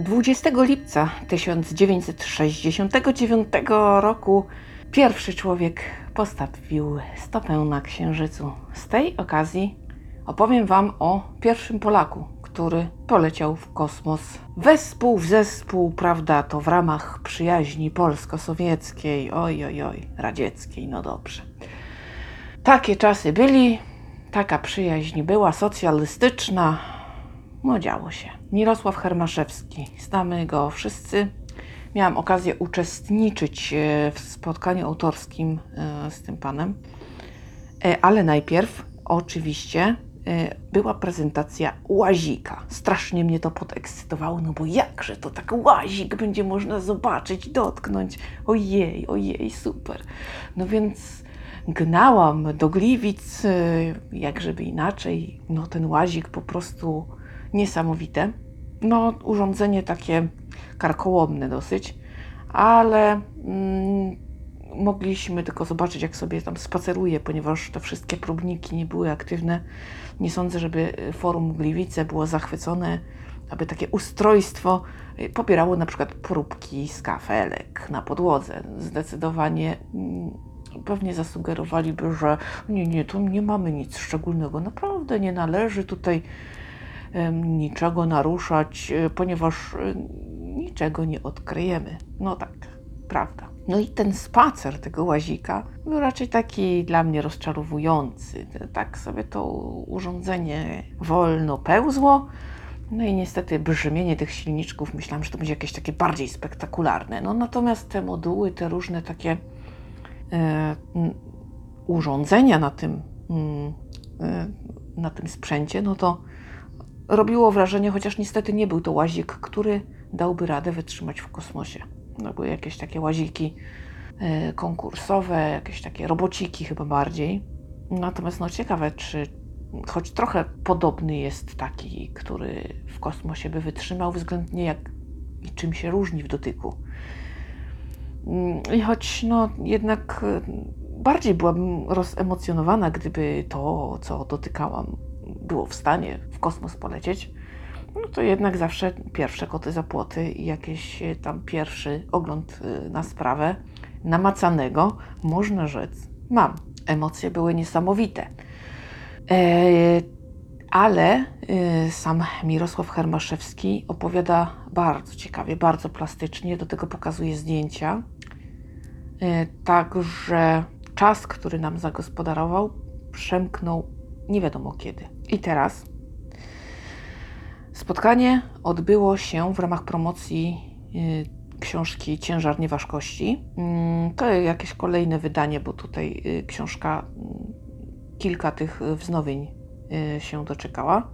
20 lipca 1969 roku pierwszy człowiek postawił stopę na Księżycu. Z tej okazji opowiem Wam o pierwszym Polaku, który poleciał w kosmos wespół w zespół, prawda, to w ramach przyjaźni polsko-sowieckiej, oj, oj, oj, radzieckiej, no dobrze. Takie czasy byli, taka przyjaźń była socjalistyczna, no działo się. Mirosław Hermaszewski, znamy go wszyscy. Miałam okazję uczestniczyć e, w spotkaniu autorskim e, z tym panem, E, ale najpierw oczywiście była prezentacja łazika. Strasznie mnie to podekscytowało, no bo jakże to tak łazik będzie można zobaczyć, dotknąć. Ojej, ojej, super. No więc gnałam do Gliwic, jak żeby inaczej. No ten łazik po prostu niesamowite. No urządzenie takie karkołomne dosyć, ale mm, mogliśmy tylko zobaczyć, jak sobie tam spaceruje, ponieważ te wszystkie próbniki nie były aktywne. Nie sądzę, żeby forum Gliwice było zachwycone, aby takie ustrojstwo y, pobierało na przykład próbki z kafelek na podłodze. Zdecydowanie mm, pewnie zasugerowaliby, że nie, nie, tu nie mamy nic szczególnego. Naprawdę nie należy tutaj niczego naruszać, y, ponieważ y, niczego nie odkryjemy. No tak, prawda. No i ten spacer tego łazika był raczej taki dla mnie rozczarowujący. Tak sobie to urządzenie wolno pełzło. No i niestety brzmienie tych silniczków myślałam, że to będzie jakieś takie bardziej spektakularne. No natomiast te moduły, te różne takie e, urządzenia na tym, mm, e, na tym sprzęcie, no to robiło wrażenie, chociaż niestety nie był to łazik, który dałby radę wytrzymać w kosmosie. No, były jakieś takie łaziki e, konkursowe, jakieś takie robociki chyba bardziej. Natomiast no ciekawe, czy choć trochę podobny jest taki, który w kosmosie by wytrzymał, względnie jak i czym się różni w dotyku. Mm, I choć no jednak e, bardziej byłabym rozemocjonowana, gdyby to, co dotykałam, było w stanie w kosmos polecieć, no to jednak zawsze pierwsze koty za płoty i jakiś e, tam pierwszy ogląd e, na sprawę namacalnego, można rzec, mam. Emocje były niesamowite. E, ale e, sam Mirosław Hermaszewski opowiada bardzo ciekawie, bardzo plastycznie, do tego pokazuje zdjęcia. E, Także czas, który nam zagospodarował, przemknął nie wiadomo kiedy. I teraz Spotkanie odbyło się w ramach promocji y, książki Ciężar Nieważkości. Mm, To jakieś kolejne wydanie, bo tutaj y, książka, mm, kilka tych wznowień y, się doczekała.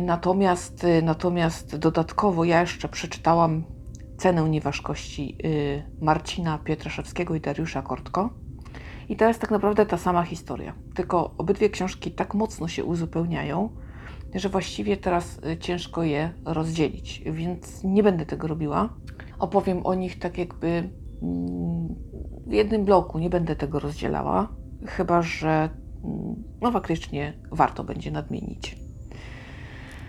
Natomiast, natomiast dodatkowo ja jeszcze przeczytałam Cenę Nieważkości Marcina Pietraszewskiego i Dariusza Kortko. I to jest tak naprawdę ta sama historia, tylko obydwie książki tak mocno się uzupełniają, że właściwie teraz y, ciężko je rozdzielić, więc nie będę tego robiła. Opowiem o nich tak jakby mm, w jednym bloku, nie będę tego rozdzielała, chyba że mm, no faktycznie warto będzie nadmienić.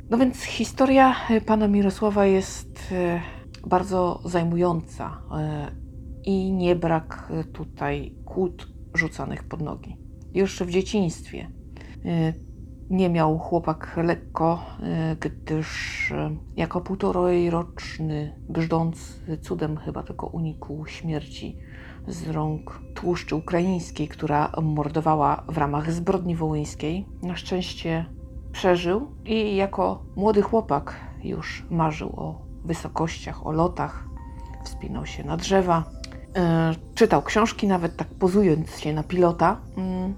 No więc historia y, pana Mirosława jest y, bardzo zajmująca i nie brak tutaj kłód rzucanych pod nogi. Już w dzieciństwie y, nie miał chłopak lekko, y, gdyż y, jako półtorojroczny, brzdący cudem chyba tylko unikł śmierci z rąk tłuszczy ukraińskiej, która mordowała w ramach zbrodni wołyńskiej. Na szczęście przeżył i jako młody chłopak już marzył o wysokościach, o lotach, wspinał się na drzewa, czytał książki, nawet tak pozując się na pilota. Mm,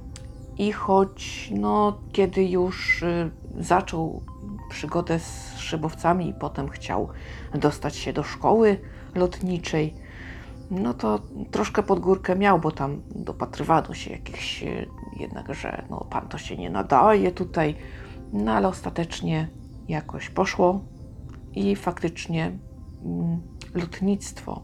i choć no, kiedy już y, zaczął przygodę z szybowcami i potem chciał dostać się do szkoły lotniczej, no to troszkę pod górkę miał, bo tam dopatrywano się jakichś y, jednak, że no, pan to się nie nadaje tutaj, no ale ostatecznie jakoś poszło i faktycznie mm, lotnictwo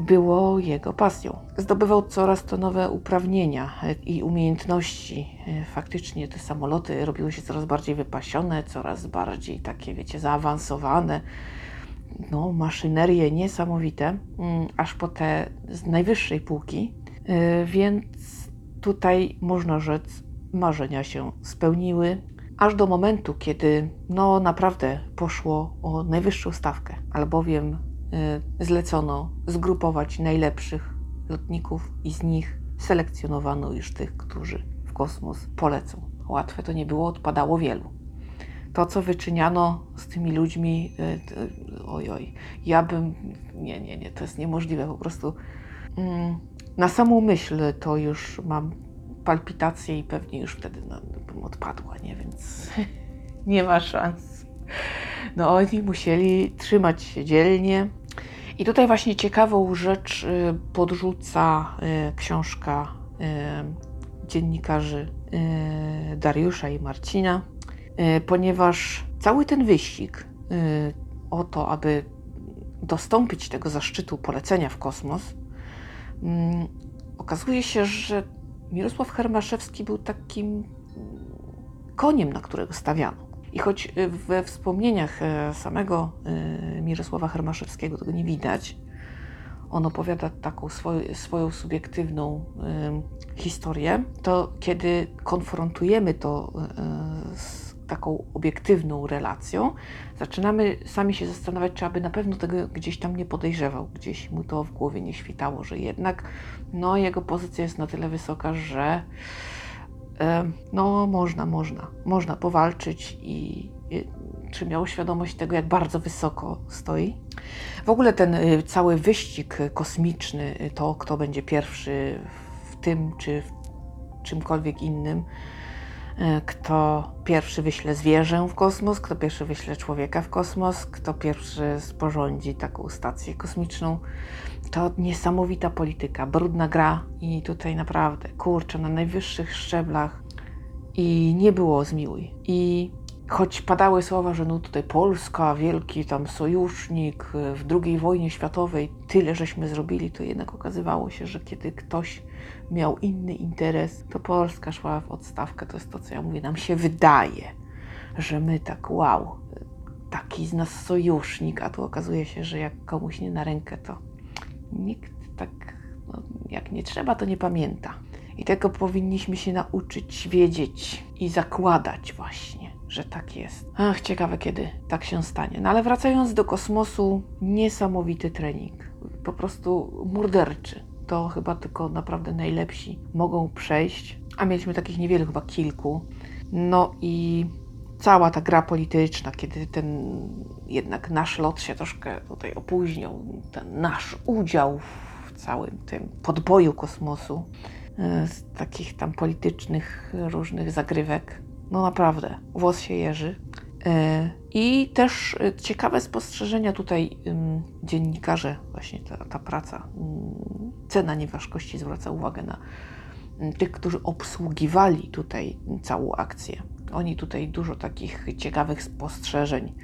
było jego pasją. Zdobywał coraz to nowe uprawnienia i umiejętności. Faktycznie te samoloty robiły się coraz bardziej wypasione, coraz bardziej takie, wiecie, zaawansowane. no, maszynerie niesamowite, mm, aż po te z najwyższej półki, y, więc tutaj można rzec, marzenia się spełniły, aż do momentu, kiedy no naprawdę poszło o najwyższą stawkę, albowiem zlecono zgrupować najlepszych lotników i z nich selekcjonowano już tych, którzy w kosmos polecą. Łatwe to nie było, odpadało wielu. To, co wyczyniano z tymi ludźmi, y, oj, oj, ja bym, nie, nie, nie, to jest niemożliwe po prostu. Mm, na samą myśl to już mam palpitacje i pewnie już wtedy no, bym odpadła, nie? Więc nie ma szans. No oni musieli trzymać się dzielnie. I tutaj właśnie ciekawą rzecz y, podrzuca y, książka y, dziennikarzy Dariusza i Marcina, ponieważ cały ten wyścig o to, aby dostąpić tego zaszczytu polecenia w kosmos, mm, okazuje się, że Mirosław Hermaszewski był takim koniem, na którego stawiano. I choć y, we wspomnieniach e, samego y, Mirosława Hermaszewskiego tego nie widać, on opowiada taką swoją, swoją subiektywną y, historię, to kiedy konfrontujemy to z taką obiektywną relacją, zaczynamy sami się zastanawiać, czy aby na pewno tego gdzieś tam nie podejrzewał, gdzieś mu to w głowie nie świtało, że jednak no, jego pozycja jest na tyle wysoka, że no można, można, można powalczyć i, czy miał świadomość tego, jak bardzo wysoko stoi. W ogóle ten y, cały wyścig kosmiczny, y, to kto będzie pierwszy w tym czy w czymkolwiek innym, y, kto pierwszy wyśle zwierzę w kosmos, kto pierwszy wyśle człowieka w kosmos, kto pierwszy sporządzi taką stację kosmiczną, to niesamowita polityka, brudna gra i tutaj naprawdę, kurczę, na najwyższych szczeblach i nie było zmiłuj. I choć padały słowa, że no tutaj Polska, wielki tam sojusznik w II wojnie światowej, tyle żeśmy zrobili, to jednak okazywało się, że kiedy ktoś miał inny interes, to Polska szła w odstawkę. To jest to, co ja mówię, nam się wydaje, że my tak wow, taki z nas sojusznik, a tu okazuje się, że jak komuś nie na rękę, to nikt tak, no, jak nie trzeba, to nie pamięta. I tego powinniśmy się nauczyć, wiedzieć i zakładać właśnie, że tak jest. Ach, ciekawe kiedy tak się stanie. No ale wracając do kosmosu, niesamowity trening. Po prostu morderczy. To chyba tylko naprawdę najlepsi mogą przejść. A mieliśmy takich niewielu, chyba kilku. No i cała ta gra polityczna, kiedy ten jednak nasz lot się troszkę tutaj opóźnił, ten nasz udział w całym tym podboju kosmosu, e, z takich tam politycznych różnych zagrywek, no naprawdę, włos się jeży. E, I też e, ciekawe spostrzeżenia tutaj dziennikarze, właśnie ta, ta praca, cena nieważkości zwraca uwagę na mm, tych, którzy obsługiwali tutaj całą akcję. Oni tutaj dużo takich ciekawych spostrzeżeń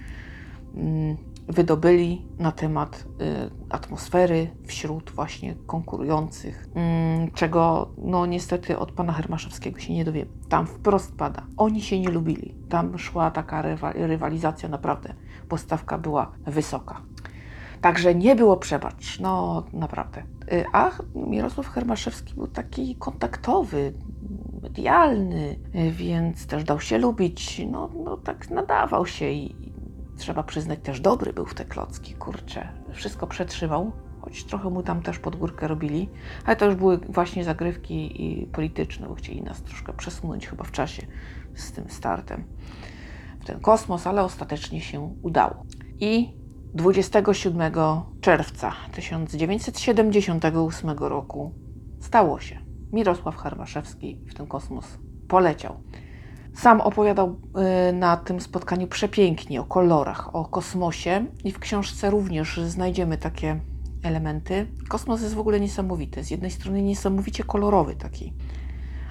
mm, wydobyli na temat y, atmosfery wśród właśnie konkurujących, mm, czego no niestety od pana Hermaszewskiego się nie dowiemy. Tam wprost pada. Oni się nie lubili. Tam szła taka rywalizacja naprawdę. Postawka była wysoka. Także nie było przebacz, no naprawdę. Y, a Mirosław Hermaszewski był taki kontaktowy, medialny, więc też dał się lubić. No, no tak nadawał się i trzeba przyznać, też dobry był w te klocki, kurczę. Wszystko przetrzymał, choć trochę mu tam też pod górkę robili, ale to już były właśnie zagrywki polityczne, bo chcieli nas troszkę przesunąć chyba w czasie z tym startem w ten kosmos, ale ostatecznie się udało. I 27 czerwca 1978 roku stało się. Mirosław Harmaszewski w ten kosmos poleciał. Sam opowiadał y, na tym spotkaniu przepięknie o kolorach, o kosmosie i w książce również znajdziemy takie elementy. Kosmos jest w ogóle niesamowity. Z jednej strony niesamowicie kolorowy taki,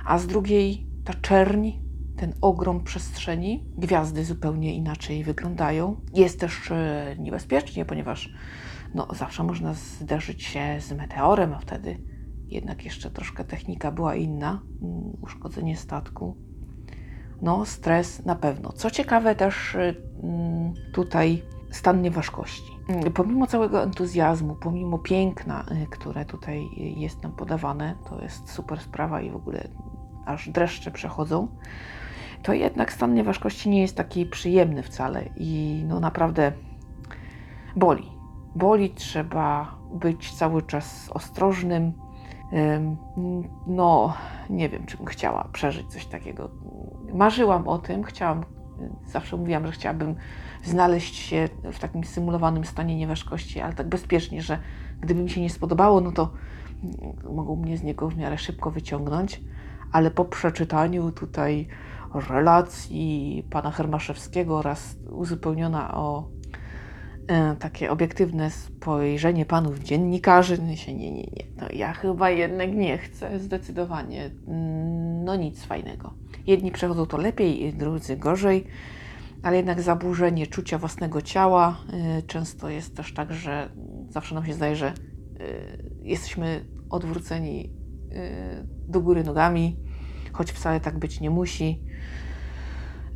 a z drugiej ta czerń, ten ogrom przestrzeni, gwiazdy zupełnie inaczej wyglądają. Jest też y, niebezpiecznie, ponieważ no, zawsze można zderzyć się z meteorem, a wtedy jednak jeszcze troszkę technika była inna, mm, uszkodzenie statku. No, stres na pewno. Co ciekawe, też mm, tutaj stan nieważkości. mm, pomimo całego entuzjazmu, pomimo piękna, y, które tutaj jest nam podawane, to jest super sprawa i w ogóle aż dreszcze przechodzą, to jednak stan nieważkości nie jest taki przyjemny wcale i no naprawdę boli. Boli, trzeba być cały czas ostrożnym. No, nie wiem, czy bym chciała przeżyć coś takiego. Marzyłam o tym, chciałam, zawsze mówiłam, że chciałabym znaleźć się w takim symulowanym stanie nieważkości, ale tak bezpiecznie, że gdyby mi się nie spodobało, no to mogą mnie z niego w miarę szybko wyciągnąć. Ale po przeczytaniu tutaj relacji pana Hermaszewskiego oraz uzupełniona o e, takie obiektywne spojrzenie panów dziennikarzy, no się nie, nie, nie, no ja chyba jednak nie chcę, zdecydowanie, no nic fajnego. Jedni przechodzą to lepiej, drudzy gorzej, ale jednak zaburzenie czucia własnego ciała y, często jest też tak, że zawsze nam się zdaje, że y, jesteśmy odwróceni do góry nogami, choć wcale tak być nie musi.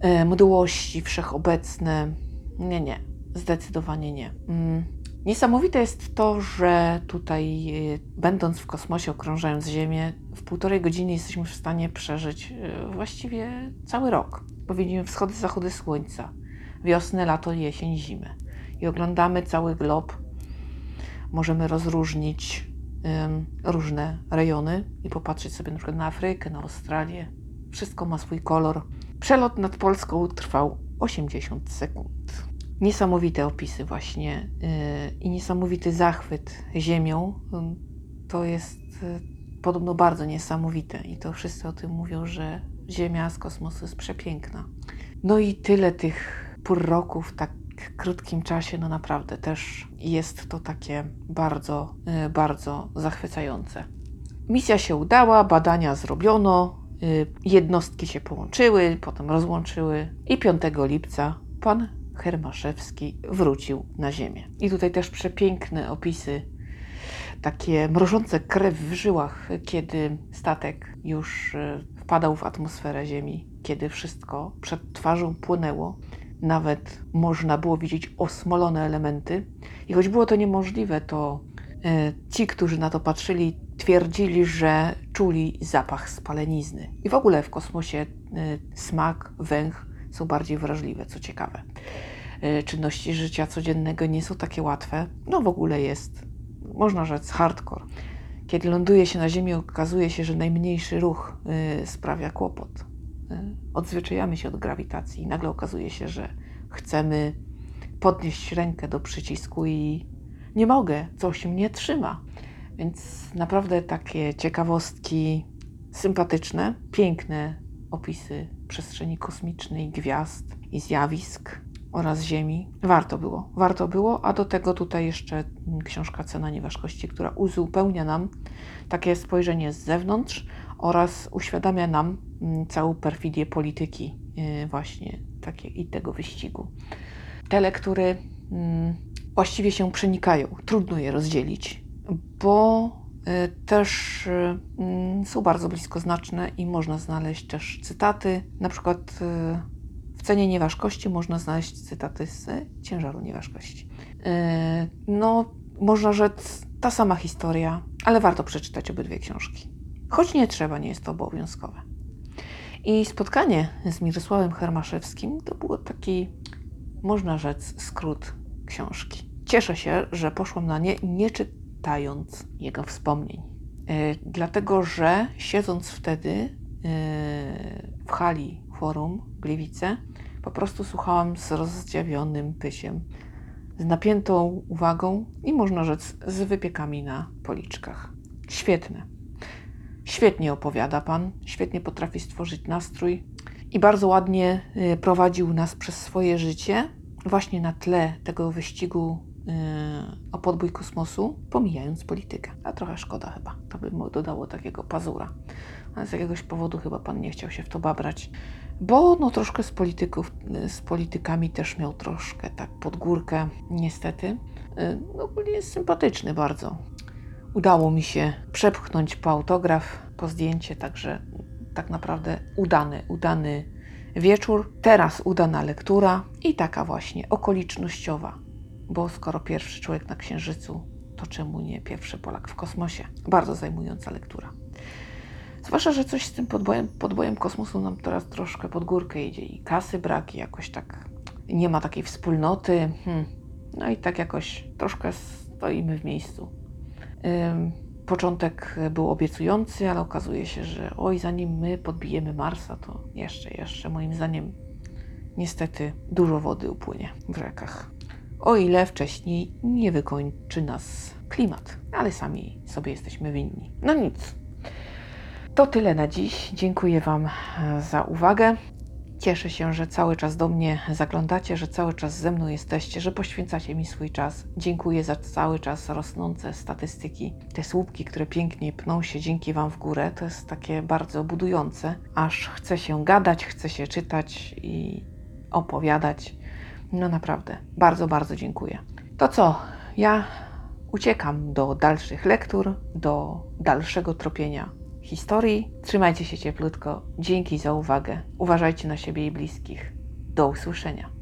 E, mdłości wszechobecne. Nie, nie, zdecydowanie nie. Mm. Niesamowite jest to, że tutaj, e, będąc w kosmosie, okrążając Ziemię, w półtorej godziny jesteśmy w stanie przeżyć e, właściwie cały rok, bo widzimy wschody, zachody słońca, wiosnę, lato, jesień, zimę. I oglądamy cały glob. Możemy rozróżnić różne rejony i popatrzeć sobie na przykład na Afrykę, na Australię. Wszystko ma swój kolor. Przelot nad Polską trwał 80 sekund. Niesamowite opisy właśnie yy, i niesamowity zachwyt ziemią. To jest yy, podobno bardzo niesamowite i to wszyscy o tym mówią, że Ziemia z kosmosu jest przepiękna. No i tyle tych pór roku w tak krótkim czasie, no naprawdę też jest to takie bardzo, y, bardzo zachwycające. Misja się udała, badania zrobiono, Y, jednostki się połączyły, potem rozłączyły i 5 lipca pan Hermaszewski wrócił na Ziemię. I tutaj też przepiękne opisy, takie mrożące krew w żyłach, kiedy statek już y, wpadał w atmosferę Ziemi, kiedy wszystko przed twarzą płynęło. Nawet można było widzieć osmolone elementy. I choć było to niemożliwe, to y, ci, którzy na to patrzyli, twierdzili, że czuli zapach spalenizny. I w ogóle w kosmosie y, smak, węch są bardziej wrażliwe, co ciekawe. Y, czynności życia codziennego nie są takie łatwe. No w ogóle jest, można rzec, hardcore. Kiedy ląduje się na Ziemi, okazuje się, że najmniejszy ruch sprawia kłopot. Odzwyczajamy się od grawitacji i nagle okazuje się, że chcemy podnieść rękę do przycisku i nie mogę, coś mnie trzyma. Więc naprawdę takie ciekawostki sympatyczne, piękne opisy przestrzeni kosmicznej, gwiazd i zjawisk oraz Ziemi. Warto było, warto było, a do tego tutaj jeszcze książka Cena Nieważkości, która uzupełnia nam takie spojrzenie z zewnątrz oraz uświadamia nam mm, całą perfidię polityki y, właśnie takie i tego wyścigu. Te lektury mm, właściwie się przenikają, trudno je rozdzielić bo y, też y, mm, są bardzo bliskoznaczne i można znaleźć też cytaty. Na przykład y, w cenie nieważkości można znaleźć cytaty z ciężaru nieważkości. No, można rzec ta sama historia, ale warto przeczytać obydwie książki. Choć nie trzeba, nie jest to obowiązkowe. I spotkanie z Mirosławem Hermaszewskim to było taki, można rzec, skrót książki. Cieszę się, że poszłam na nie nie, czy, czytając jego wspomnień. E, dlatego, że siedząc wtedy e, w hali forum Gliwice, po prostu słuchałam z rozdziawionym pysiem, z napiętą uwagą i można rzec z wypiekami na policzkach. Świetne. Świetnie opowiada pan, świetnie potrafi stworzyć nastrój i bardzo ładnie e, prowadził nas przez swoje życie, właśnie na tle tego wyścigu o podbój kosmosu, pomijając politykę. A trochę szkoda chyba. To by mu dodało takiego pazura. Ale z jakiegoś powodu chyba pan nie chciał się w to babrać. Bo no troszkę z polityków, z politykami też miał troszkę tak pod górkę, niestety. No ogólnie jest sympatyczny bardzo. Udało mi się przepchnąć po autograf, po zdjęcie, także tak naprawdę udany, udany wieczór. Teraz udana lektura i taka właśnie okolicznościowa bo skoro pierwszy człowiek na Księżycu, to czemu nie pierwszy Polak w kosmosie? Bardzo zajmująca lektura. Zwłaszcza, że coś z tym podbojem, podbojem kosmosu nam teraz troszkę pod górkę idzie i kasy brak, i jakoś tak nie ma takiej wspólnoty. Hmm. No i tak jakoś troszkę stoimy w miejscu. Początek był obiecujący, ale okazuje się, że oj, zanim my podbijemy Marsa, to jeszcze, jeszcze moim zdaniem niestety dużo wody upłynie w rzekach. O ile wcześniej nie wykończy nas klimat, ale sami sobie jesteśmy winni. No nic. To tyle na dziś. Dziękuję Wam e, za uwagę. Cieszę się, że cały czas do mnie zaglądacie, że cały czas ze mną jesteście, że poświęcacie mi swój czas. Dziękuję za cały czas rosnące statystyki, te słupki, które pięknie pną się dzięki Wam w górę. To jest takie bardzo budujące, aż chce się gadać, chce się czytać i opowiadać. No naprawdę, bardzo, bardzo dziękuję. To co? Ja uciekam do dalszych lektur, do dalszego tropienia historii. Trzymajcie się cieplutko. Dzięki za uwagę. Uważajcie na siebie i bliskich. Do usłyszenia.